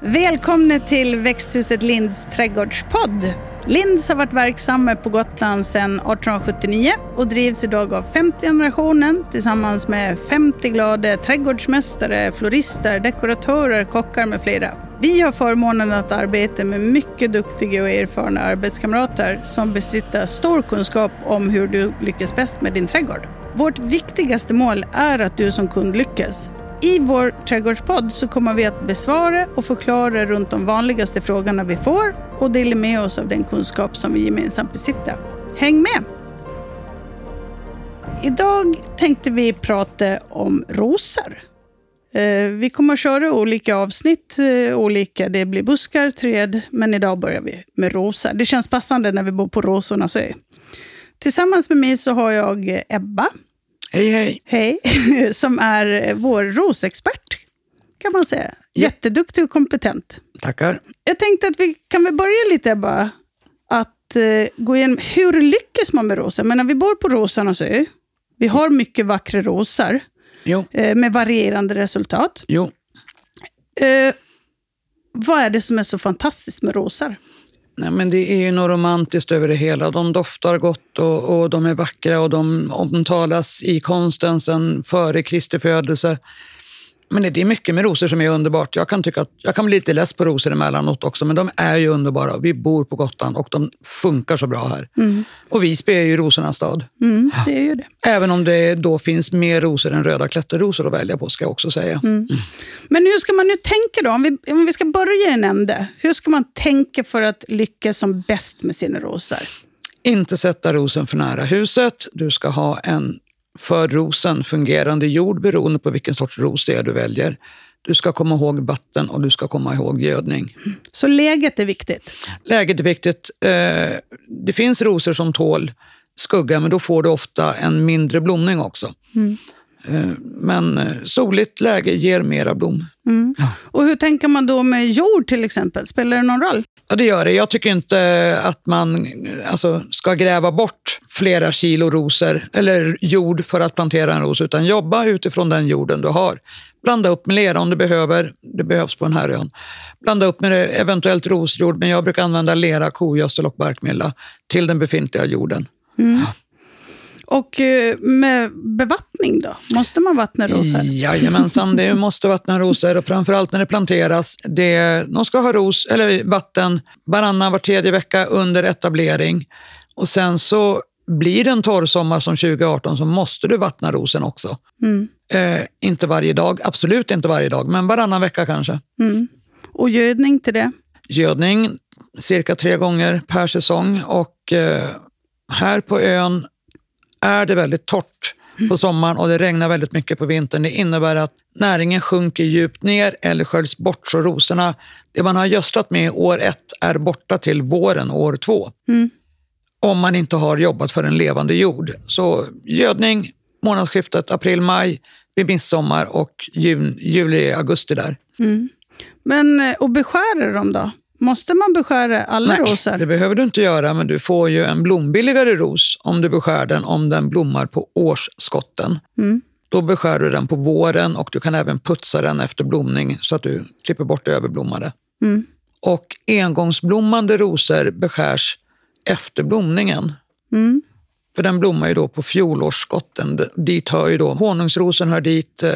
Välkomna till växthuset Linds trädgårdspodd. Linds har varit verksamma på Gotland sedan 1879 och drivs idag av femte generationen tillsammans med 50 glada trädgårdsmästare, florister, dekoratörer, kockar med flera. Vi har förmånen att arbeta med mycket duktiga och erfarna arbetskamrater som besitter stor kunskap om hur du lyckas bäst med din trädgård. Vårt viktigaste mål är att du som kund lyckas. I vår trädgårdspodd så kommer vi att besvara och förklara runt de vanligaste frågorna vi får och dela med oss av den kunskap som vi gemensamt besitter. Häng med! Idag tänkte vi prata om rosor. Eh, vi kommer att köra olika avsnitt, eh, olika, det blir buskar, träd, men idag börjar vi med rosor. Det känns passande när vi bor på Rosornas ö. Tillsammans med mig så har jag Ebba Hej, hej. Hej, som är vår rosexpert kan man säga. Jätteduktig och kompetent. Tackar. Jag tänkte att vi kan väl börja lite bara att eh, gå igenom hur lyckas man med rosor? Men när vi bor på Rosarnas ö, vi har mycket vackra rosor eh, med varierande resultat. Jo. Eh, vad är det som är så fantastiskt med rosor? Nej, men det är ju något romantiskt över det hela. De doftar gott och, och de är vackra och de omtalas i konsten sedan före Kristi födelse. Men det är mycket med rosor som är underbart. Jag kan, tycka att, jag kan bli lite less på rosor emellanåt också, men de är ju underbara. Vi bor på Gotland och de funkar så bra här. Och Visby är ju rosornas stad. Mm, det är ju det. Även om det då finns mer rosor än röda klätterrosor att välja på, ska jag också säga. Men hur ska man nu tänka då? Om vi, om vi ska börja i en ände. Hur ska man tänka för att lyckas som bäst med sina rosor? Inte sätta rosen för nära huset. Du ska ha en för rosen fungerande jord beroende på vilken sorts ros det är du väljer. Du ska komma ihåg vatten och du ska komma ihåg gödning. Så läget är viktigt. Läget är viktigt. Eh, Det finns rosor som tål skugga, men då får du ofta en mindre blomning också. Eh, Men eh, soligt läge ger mera blom. Och hur tänker man då med jord till exempel? Spelar det någon roll? Ja, det gör det. Jag tycker inte att man alltså, ska gräva bort flera kilo rosor eller jord för att plantera en ros, utan jobba utifrån den jorden du har. Blanda upp med lera om du behöver. Det behövs på den här ön. Blanda upp med eventuellt rosjord, men jag brukar använda lera, kogödsel och barkmylla till den befintliga jorden. Och eh, med bevattning då? Måste man vattna rosor? Jajamensan, det måste vattna rosor och framförallt när det planteras. Det, de ska ha ros, eller vatten varannan, var tredje vecka under etablering. Och sen så blir det en torr sommar som 2018 så måste du vattna rosen också. Eh, inte varje dag, absolut inte varje dag, men varannan vecka kanske. Och gödning till det? Gödning cirka tre gånger per säsong och eh, här på ön är det väldigt torrt på sommaren och det regnar väldigt mycket på vintern. Det innebär att näringen sjunker djupt ner eller sköljs bort så rosorna, det man har gödslat med år ett är borta till våren år två. Om man inte har jobbat för en levande jord. Så gödning månadsskiftet april-maj vid midsommar och jun, juli, augusti där. Men, eh, och beskära dem då? Måste man beskära alla rosor? det behöver du inte göra, men du får ju en blombilligare ros om du beskär den om den blommar på årsskotten. Då beskär du den på våren och du kan även putsa den efter blomning så att du klipper bort det överblommade. Och engångsblommande rosor beskärs efter blomningen. För den blommar ju då på fjolårsskotten. Dit hör ju då honungsrosen, hör dit, eh,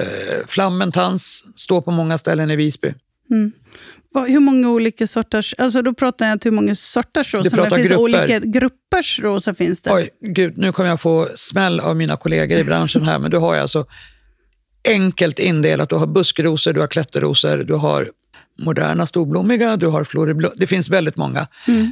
flammentans står på många ställen i Visby. Vad- Hur många olika sorters... Alltså då pratar jag inte hur många sorters rosor. men finns grupper. olika gruppers rosor. finns det. Oj, gud, nu kommer jag få smäll av mina kollegor i branschen här, men du har alltså enkelt indelat. Du har buskrosor, du har klätterrosor, du har moderna storblommiga, du har floriblo. Det finns väldigt många.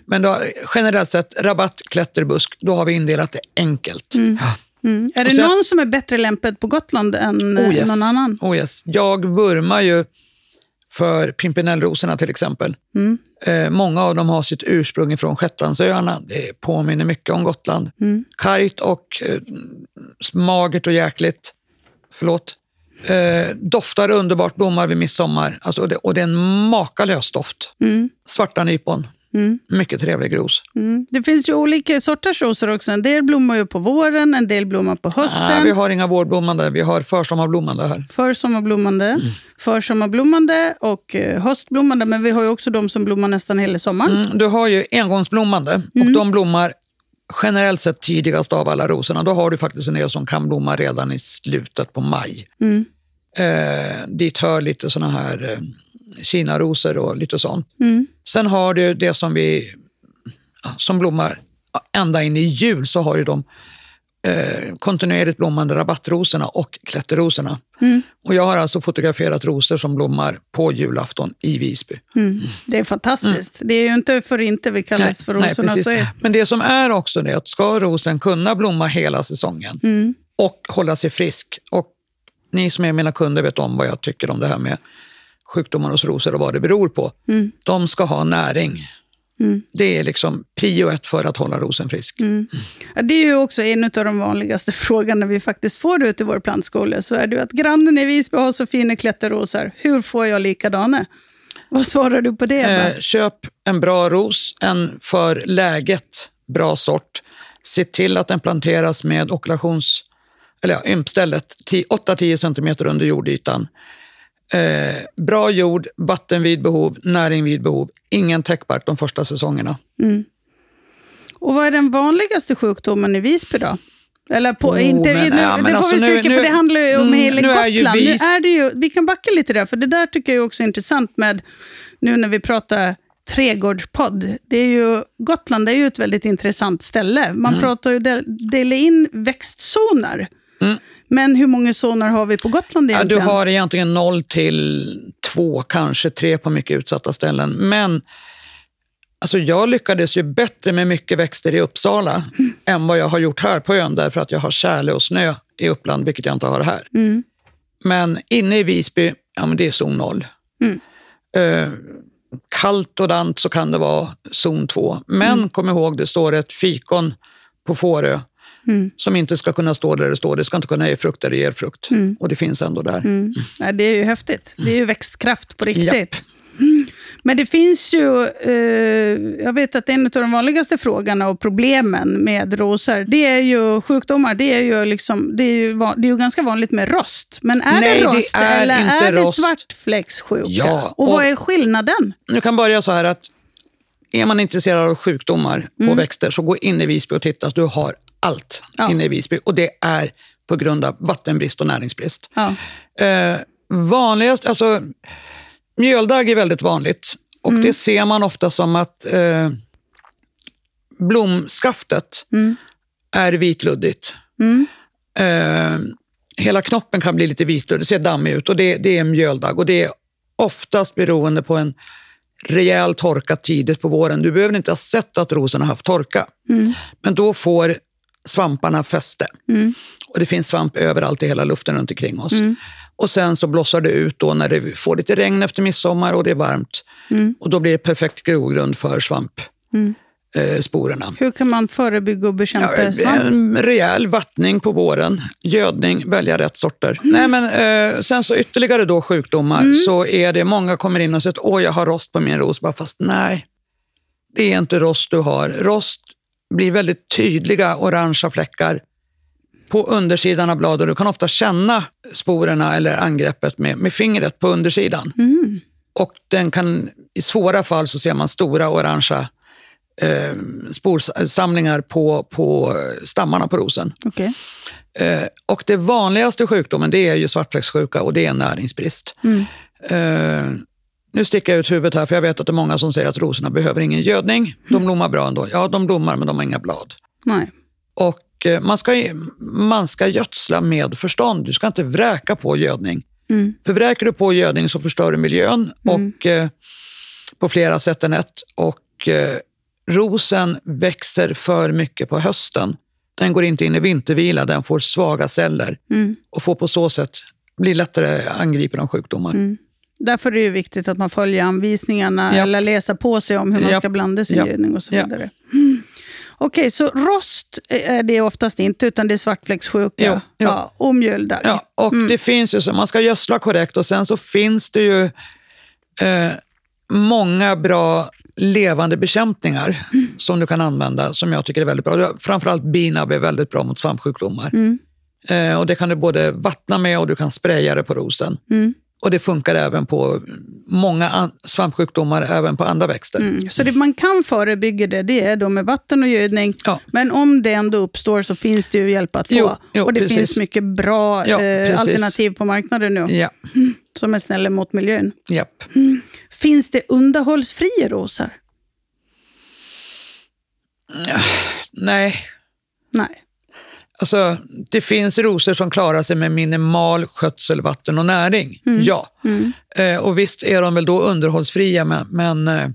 Men du har, generellt sett rabatt, klätterbusk, då har vi indelat det enkelt. Ja. Mm. Är det sen- någon som är bättre lämpad på Gotland än Oh yes. någon annan? Oh yes. Jag vurmar ju för pimpinellrosorna till exempel. Eh, många av dem har sitt ursprung från Shetlandsöarna. Det påminner mycket om Gotland. Kargt och eh, magert och jäkligt. Förlåt. Eh, doftar underbart, blommar vid midsommar. Alltså, och, det, och det är en makalös doft. Svarta nypon. Mycket trevlig ros. Mm. Det finns ju olika sorters rosor också. En del blommar ju på våren, en del blommar på hösten. Nej, vi har inga vårblommande, vi har försommarblommande här. Försomarblommande, Mm. försommarblommande och eh, höstblommande. Men vi har ju också de som blommar nästan hela sommaren. Mm, du har ju engångsblommande och de blommar generellt sett tidigast av alla rosorna. Då har du faktiskt en del som kan blomma redan i slutet på maj. Mm. Eh, dit hör lite såna här eh, kinarosor och lite sånt. Mm. Sen har du det som vi som blommar ända in i jul så har ju de eh, kontinuerligt blommande rabattrosorna och klätterrosorna. Mm. Och jag har alltså fotograferat rosor som blommar på julafton i Visby. Mm. Det är fantastiskt. Det är ju inte för inte vi kallas för rosorna. precis. så är... Men det som är också det att ska rosen kunna blomma hela säsongen Mm. och hålla sig frisk och ni som är mina kunder vet om vad jag tycker om det här med sjukdomar hos rosor och vad det beror på. Mm. De ska ha näring. Det är liksom prio ett för att hålla rosen frisk. Mm. Ja, det är ju också en av de vanligaste frågorna vi faktiskt får ut i vår plantskola. Så är det att grannen i Visby har så fina klätterrosor. Hur får jag likadana? Vad svarar du på det? Eh, köp en bra ros, en för läget bra sort. Se till att den planteras med okulations, eller ja, ympstället 8-10 cm under jordytan. Eh, bra jord, vatten vid behov, näring vid behov. Ingen täckbark de första säsongerna. Och vad är den vanligaste sjukdomen i Visby då? Eller på, Oh, inte, men- nu, ja, det får alltså vi stryka, nu- för det handlar ju om mm, hela nu är Gotland. Vis- Nu är det ju, vi kan backa lite där, för det där tycker jag också är intressant med nu när vi pratar trädgårdspodd. Det är ju, Gotland är ju ett väldigt intressant ställe. Man Mm. pratar ju del, dela in växtzoner. Men hur många zoner har vi på Gotland Ja, du egentligen? har egentligen 0 till 2, kanske 3 på mycket utsatta ställen. Men alltså, jag lyckades ju bättre med mycket växter i Uppsala än vad jag har gjort här på ön därför att jag har tjäle och snö i Uppland, vilket jag inte har här. Men inne i Visby, ja men det är zon 0. Eh, kallt och dant så kan det vara zon 2. Men kom ihåg, det står ett fikon på Fårö som inte ska kunna stå där det står. Det ska inte kunna ge frukt där det ger frukt. Och det finns ändå där. Ja, det är ju häftigt. Det är ju växtkraft på riktigt. Mm. Men det finns ju, eh, jag vet att en av de vanligaste frågorna och problemen med rosor, det är ju sjukdomar. Det är ju, liksom, det är ju, det är ju ganska vanligt med rost. Men är Nej, det det rost är eller är det rost. svartfläcksjuka? Ja, och, vad och- är skillnaden? Nu kan börja så här att är man intresserad av sjukdomar på växter så gå in i Visby och titta. Du har allt Ja. inne i Visby och det är på grund av vattenbrist och näringsbrist. Ja. Eh, vanligast, alltså mjöldagg är väldigt vanligt och det ser man ofta som att eh, blomskaftet är vitluddigt. Eh, hela knoppen kan bli lite vitluddig, det ser dammig ut och det, det är mjöldagg och det är oftast beroende på en rejäl torka tidigt på våren. Du behöver inte ha sett att rosen har haft torka, men då får svamparna fäste. Och det finns svamp överallt i hela luften runt omkring oss. Och sen så blossar det ut då när det får lite regn efter midsommar och det är varmt. Och då blir det perfekt grogrund för svampsporerna. Eh, sporerna. Hur kan man förebygga och bekämpa Ja, svamp? en rejäl vattning på våren, gödning, välja rätt sorter. Mm. Nej, men, eh, sen så ytterligare då sjukdomar så är det många kommer in och säger att åh, jag har rost på min ros. Bara, fast nej, det är inte rost du har. Rost blir väldigt tydliga orangea fläckar på undersidan av bladet. Du kan ofta känna sporerna eller angreppet med, med fingret på undersidan. Mm. Och den kan, i svåra fall så ser man stora orangea eh, sporsamlingar på, på stammarna på rosen. Okej. Eh, och det vanligaste sjukdomen det är ju svartfläckssjuka och det är näringsbrist. Eh, nu sticker jag ut huvudet här för jag vet att det är många som säger att rosorna behöver ingen gödning. De blommar bra ändå. Ja, de blommar men de har inga blad. Nej. Och eh, man ska, man ska gödsla med förstånd. Du ska inte vräka på gödning. För vräker du på gödning så förstör du miljön och, eh, på flera sätt än ett. Och eh, rosen växer för mycket på hösten. Den går inte in i vintervila, den får svaga celler och får på så sätt bli lättare angripen av sjukdomar. Därför är det viktigt att man följer anvisningarna Ja. eller läser på sig om hur man Ja. ska blanda sin Ja. gödning och så Ja. vidare. Mm. Okej, så rost är det oftast inte, utan det är svartfläckssjuka Jo, jo. Ja, och mjöldagg. Ja, och det finns ju så, man ska gödsla korrekt och sen så finns det ju eh, många bra levande bekämpningar som du kan använda som jag tycker är väldigt bra. Framförallt binab är väldigt bra mot svampsjukdomar. Eh, och det kan du både vattna med och du kan spraya det på rosen. Och det funkar även på många svampsjukdomar, även på andra växter. Mm. Så det man kan förebygga det, det är då med vatten och gödning. Ja. Men om det ändå uppstår så finns det ju hjälp att få. Jo, jo, och det precis. finns mycket bra Ja, eh, alternativ på marknaden nu Ja, som är snälla mot miljön. japp. Finns det underhållsfria rosor? Nej, Nej. Alltså, det finns rosor som klarar sig med minimal skötsel, vatten och näring. Ja. Eh, och visst är de väl då underhållsfria, men, men eh,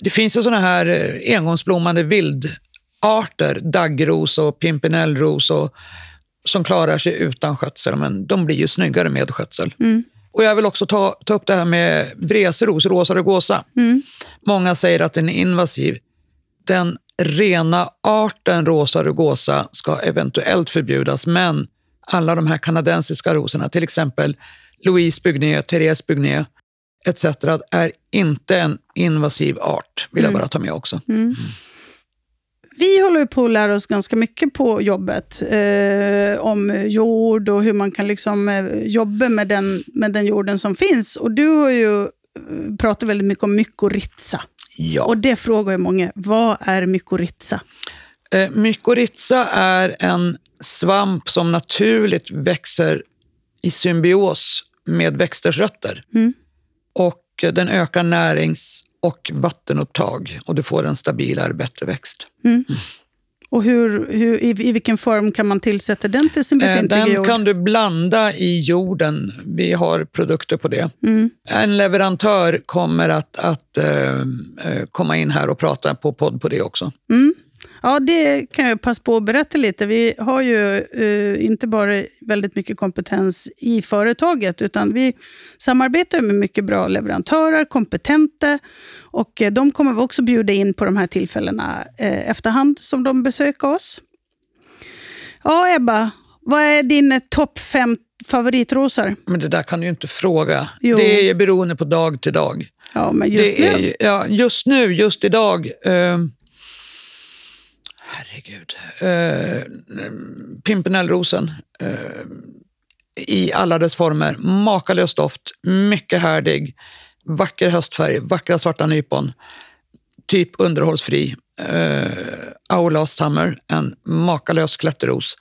det finns ju såna här eh, engångsblommande vildarter, daggros och pimpinellros, och, som klarar sig utan skötsel, men de blir ju snyggare med skötsel. Och jag vill också ta, ta upp det här med vreseros, rosa rugosa. Många säger att den är invasiv. Den rena arten rosa rugosa ska eventuellt förbjudas, men alla de här kanadensiska rosorna, till exempel Louise Bugné, Therese Bugné etc. är inte en invasiv art, vill jag bara ta med också. Vi håller på att lära oss ganska mycket på jobbet eh, om jord och hur man kan liksom, eh, jobba med den, med den jorden som finns. Och du har ju eh, pratat väldigt mycket om mykorrhiza. Ja. Och det frågar ju många, vad är mykorrhiza? Eh, mykorrhiza är en svamp som naturligt växer i symbios med växters rötter. Och eh, den ökar närings och vattenupptag och du får en stabilare, bättre växt. Och hur, hur, i, i vilken form kan man tillsätta den till sin Eh, befintliga Den jord? kan du blanda i jorden. Vi har produkter på det. En leverantör kommer att, att eh, eh, komma in här och prata på podd på det också. Ja, det kan jag passa på att berätta lite. Vi har ju eh, inte bara väldigt mycket kompetens i företaget, utan vi samarbetar med mycket bra leverantörer, kompetenta, och eh, de kommer vi också bjuda in på de här tillfällena eh, efterhand som de besöker oss. Ja, Ebba, vad är din topp fem favoritrosor? Men det där kan du ju inte fråga. Jo. Det är beroende på dag till dag. Ja, men just det är, nu. ju- ja, just nu, just idag. Eh, herregud. Eh, Pimpinellrosen. Eh, I alla dess former. Makalös doft, mycket härdig. Vacker höstfärg, vackra svarta nypon. Typ underhållsfri. Eh, Our Last Summer, en makalös klätterros.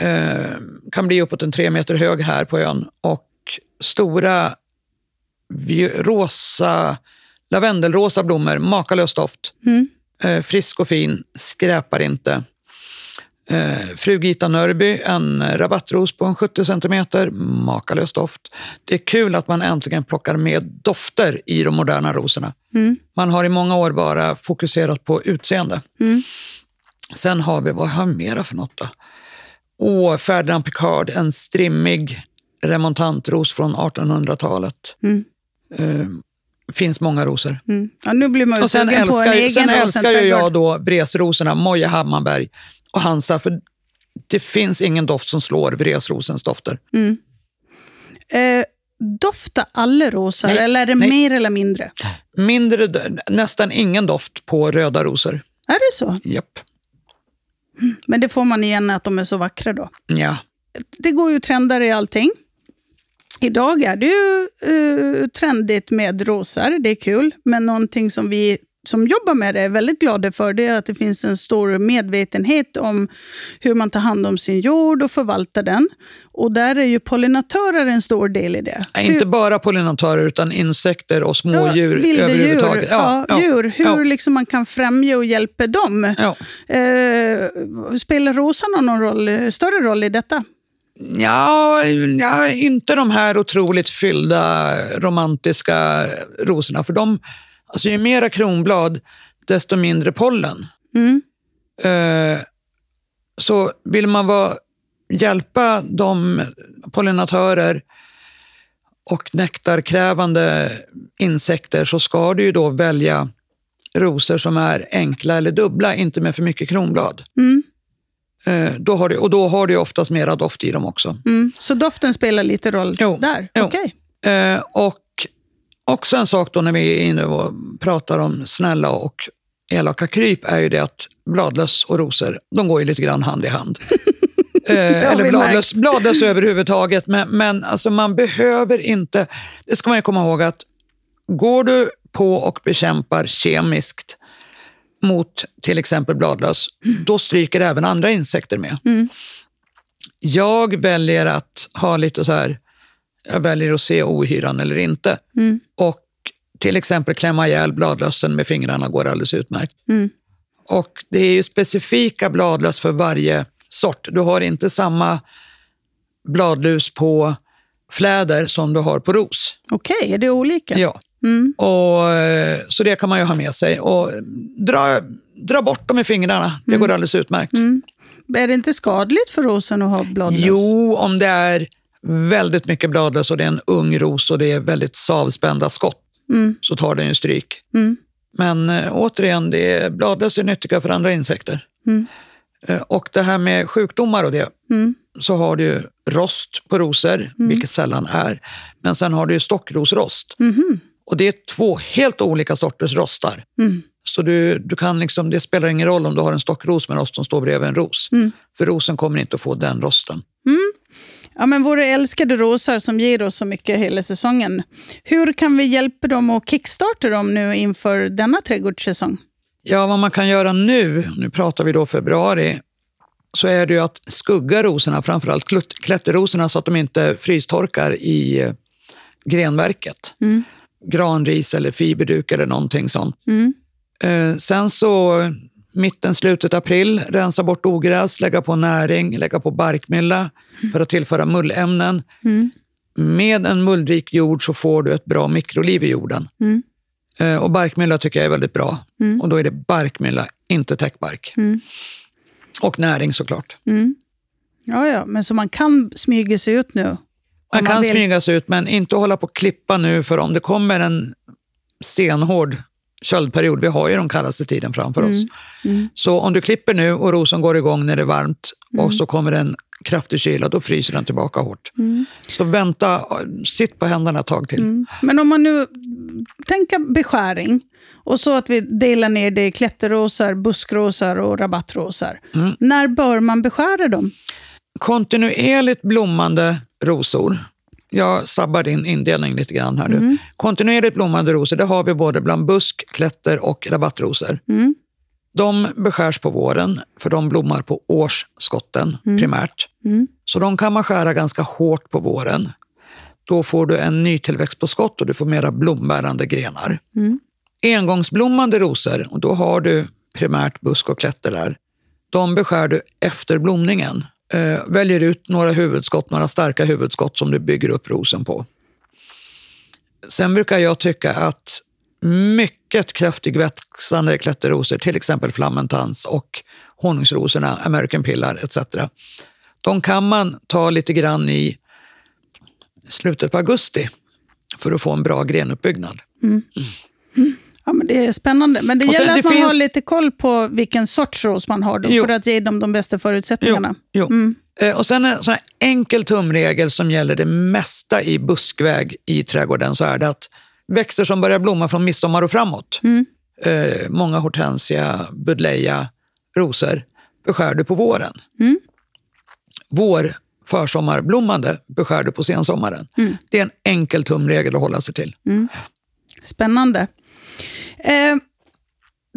Eh, kan bli uppåt en tre meter hög här på ön. Och stora rosa, lavendelrosa blommor, makalös doft. Mm frisk och fin, skräpar inte. Eh, Frugita Nörby, en rabattros på en 70 centimeter, makalös doft. Det är kul att man äntligen plockar med dofter i de moderna rosorna. Man har i många år bara fokuserat på utseende. Sen har vi, vad har vi mera för något då? Åh, Ferdinand Picard, en strimmig remontantros från 1800-talet. Eh, finns många rosor. Mm. Ja, nu blir man ju Och sen sugen på en älskar, egen sen älskar ju jag då vresrosorna, Moja Hammarberg och Hansa. För det finns ingen doft som slår vresrosens dofter. Eh, doftar alla rosor, Nej, eller är det nej. mer eller mindre? Mindre, nästan ingen doft på röda rosor. Är det så? Japp. Men det får man igen att de är så vackra då. Ja. Det går ju trender i allting. Idag är det ju eh, trendigt med rosor, det är kul. Men någonting som vi som jobbar med det är väldigt glada för det är att det finns en stor medvetenhet om hur man tar hand om sin jord och förvaltar den. Och där är ju pollinatörer en stor del i det. Nej, Inte bara pollinatörer utan insekter och Ja, smådjur vilda överhuvudtaget. Djur, ja, djur. Hur ja, liksom man kan främja och hjälpa dem. ja. Eh, spelar rosorna någon roll, större roll i detta? Ja, ja, inte de här otroligt fyllda romantiska rosorna. För de, alltså ju mera kronblad, desto mindre pollen. Eh, så vill man vara, hjälpa de pollinatörer och nektarkrävande insekter så ska du då välja rosor som är enkla eller dubbla, inte med för mycket kronblad. Eh, då har du, och då har du oftast mera doft i dem också. Mm. Så doften spelar lite roll Jo, där? jo. Okej. Eh, och Också en sak då när vi är inne och pratar om snälla och elaka kryp är ju det att bladlöss och rosor, de går ju lite grann hand i hand. eh, eller bladlöss, bladlöss överhuvudtaget. Men, men alltså man behöver inte, det ska man ju komma ihåg att går du på och bekämpar kemiskt mot till exempel bladlöss, mm. då stryker även andra insekter med. Mm. Jag väljer att ha lite så här, jag väljer att se ohyran eller inte. Mm. Och till exempel klämma ihjäl bladlössen med fingrarna går alldeles utmärkt. Mm. Och det är ju specifika bladlöss för varje sort. Du har inte samma bladlus på fläder som du har på ros. Okej, okay, är det olika? Ja. Mm. Och, eh, så det kan man ju ha med sig. Och dra, dra bort dem med fingrarna, det mm. går alldeles utmärkt. Mm. Är det inte skadligt för rosen att ha bladlöss? Jo, om det är väldigt mycket bladlöss och det är en ung ros och det är väldigt savspända skott mm. så tar den ju stryk. Mm. Men äh, återigen, det är, bladlöss är nyttiga för andra insekter. Mm. Äh, och det här med sjukdomar och det, så har du rost på rosor, vilket sällan är. Men sen har du stockrosrost. Och det är två helt olika sorters rostar. Mm. Så du, du kan liksom, det spelar ingen roll om du har en stockros med rost som står bredvid en ros. Mm. För rosen kommer inte att få den rosten. Mm. Ja, men våra älskade rosar som ger oss så mycket hela säsongen. Hur kan vi hjälpa dem och kickstarta dem nu inför denna trädgårdssäsong? Ja, vad man kan göra nu, nu pratar vi då februari, så är det ju att skugga rosorna, framförallt klätterrosorna, så att de inte frystorkar i eh, grenverket. Mm. Granris eller fiberduk eller någonting sånt. Mm. Eh, sen så mitten, slutet april, rensa bort ogräs, lägga på näring, lägga på barkmylla för att tillföra mullämnen. Mm. Med en mullrik jord så får du ett bra mikroliv i jorden. Mm. Eh, och barkmylla tycker jag är väldigt bra. Mm. Och då är det barkmylla, inte täckbark. Mm. Och näring såklart. Mm. Ja, ja, men så man kan smyga sig ut nu? Man kan man smyga sig ut, men inte hålla på och klippa nu, för om det kommer en stenhård köldperiod. Vi har ju den kallaste tiden framför mm. oss. Mm. Så om du klipper nu och rosen går igång när det är varmt mm. och så kommer en kraftig kyla, då fryser den tillbaka hårt. Mm. Så vänta, sitt på händerna ett tag till. Mm. Men om man nu tänker beskäring och så att vi delar ner det i klätterrosar, buskrosar och rabattrosar. Mm. När bör man beskära dem? Kontinuerligt blommande rosor jag sabbar din indelning lite grann här nu. Mm. Kontinuerligt blommande rosor, det har vi både bland busk, klätter och rabattrosor. Mm. De beskärs på våren, för de blommar på årsskotten mm. primärt. Mm. Så de kan man skära ganska hårt på våren. Då får du en nytillväxt på skott och du får mera blombärande grenar. Mm. Engångsblommande rosor, och då har du primärt busk och klätter där. De beskär du efter blomningen. Eh, väljer ut några huvudskott, några starka huvudskott som du bygger upp rosen på. Sen brukar jag tycka att mycket kraftigväxande klätterrosor, till exempel flammentans och honungsrosorna, American pillar etc. De kan man ta lite grann i slutet på augusti för att få en bra grenuppbyggnad. Mm. Mm. Ja, men det är spännande. Men det gäller att man finns... har lite koll på vilken sorts ros man har då, för att ge dem de bästa förutsättningarna. Jo, jo. Mm. Eh, och sen en sån enkel tumregel som gäller det mesta i buskväg i trädgården så är det att växter som börjar blomma från midsommar och framåt, mm. eh, många hortensia, budleia, rosor, beskär du på våren. Mm. Vår försommarblommande beskär du på sensommaren. Mm. Det är en enkel tumregel att hålla sig till. Mm. Spännande. Eh,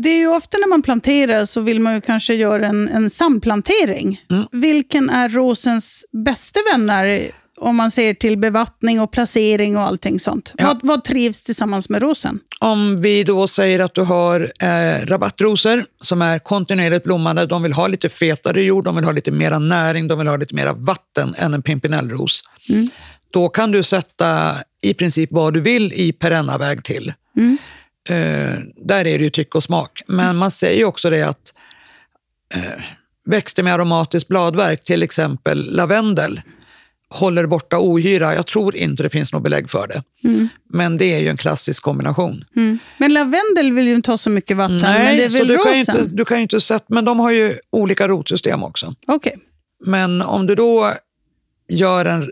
det är ju ofta när man planterar så vill man ju kanske göra en, en samplantering. Mm. Vilken är rosens bästa vänner om man ser till bevattning och placering och allting sånt? Ja. Vad, vad, trivs tillsammans med rosen? Om vi då säger att du har eh, rabattrosor som är kontinuerligt blommande. De vill ha lite fetare jord, de vill ha lite mera näring, de vill ha lite mera vatten än en pimpinellros. Mm. Då kan du sätta i princip vad du vill i perennaväg till. Mm. Eh, där är det ju tycke och smak. Men man säger också det att eh, växter med aromatiskt bladverk, till exempel lavendel, håller borta ohyra. Jag tror inte det finns något belägg för det. Mm. Men det är ju en klassisk kombination. Mm. Men lavendel vill ju inte ha så mycket vatten. Nej, men det är väl du, kan inte, du kan ju inte sätta, men de har ju olika rotsystem också. Okay. Men om du då gör en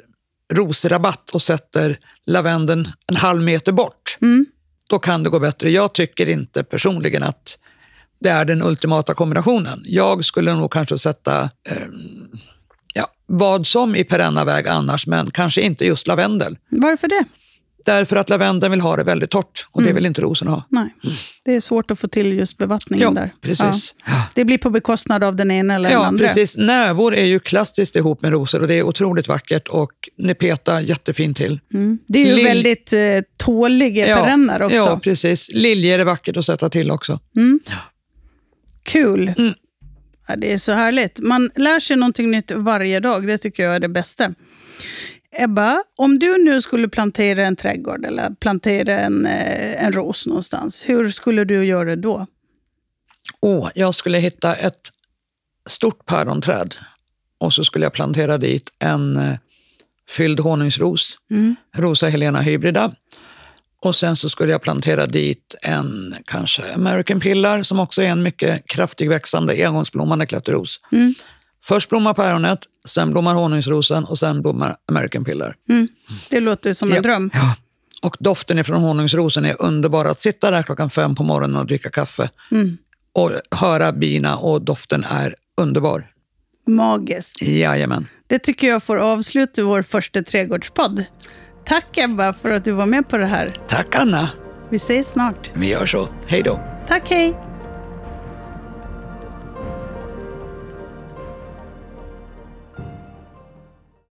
rosrabatt och sätter lavendeln en halv meter bort, då kan det gå bättre. Jag tycker inte personligen att det är den ultimata kombinationen. Jag skulle nog kanske sätta eh, ja, vad som i perenna väg annars, men kanske inte just lavendel. Varför det? Därför att lavendeln vill ha det väldigt torrt och det Mm. vill inte rosen ha. Nej, det är svårt att få till just bevattningen Ja, där. precis. Ja. Det blir på bekostnad av den ena eller den Ja, andra. precis. Nävor är ju klassiskt ihop med rosor och det är otroligt vackert och nepeta jättefint till. Mm. Det är ju Lill- väldigt eh, tåliga perenner också. Ja, precis. Liljor är vackert att sätta till också. Kul. Mm. Ja, det är så härligt. Man lär sig någonting nytt varje dag. Det tycker jag är det bästa. Ebba, om du nu skulle plantera en trädgård eller plantera en, eh, en ros någonstans, hur skulle du göra då? Åh, jag skulle hitta ett stort päronträd och så skulle jag plantera dit en eh, fylld honungsros, Rosa Helena hybrida. Och sen så skulle jag plantera dit en kanske American Pillar som också är en mycket kraftig växande engångsblommande klätterros. Först blommar päronet, sen blommar honungsrosen och sen blommar American Pillar. Det låter som en Ja. dröm. Ja. Och doften ifrån honungsrosen är underbar. Att sitta där klockan fem på morgonen och dricka kaffe och höra bina och doften är underbar. Magiskt. Jajamän. Det tycker jag får avsluta vår första trädgårdspodd. Tack Ebba för att du var med på det här. Tack Anna. Vi ses snart. Vi gör så. Hej då. Tack, hej!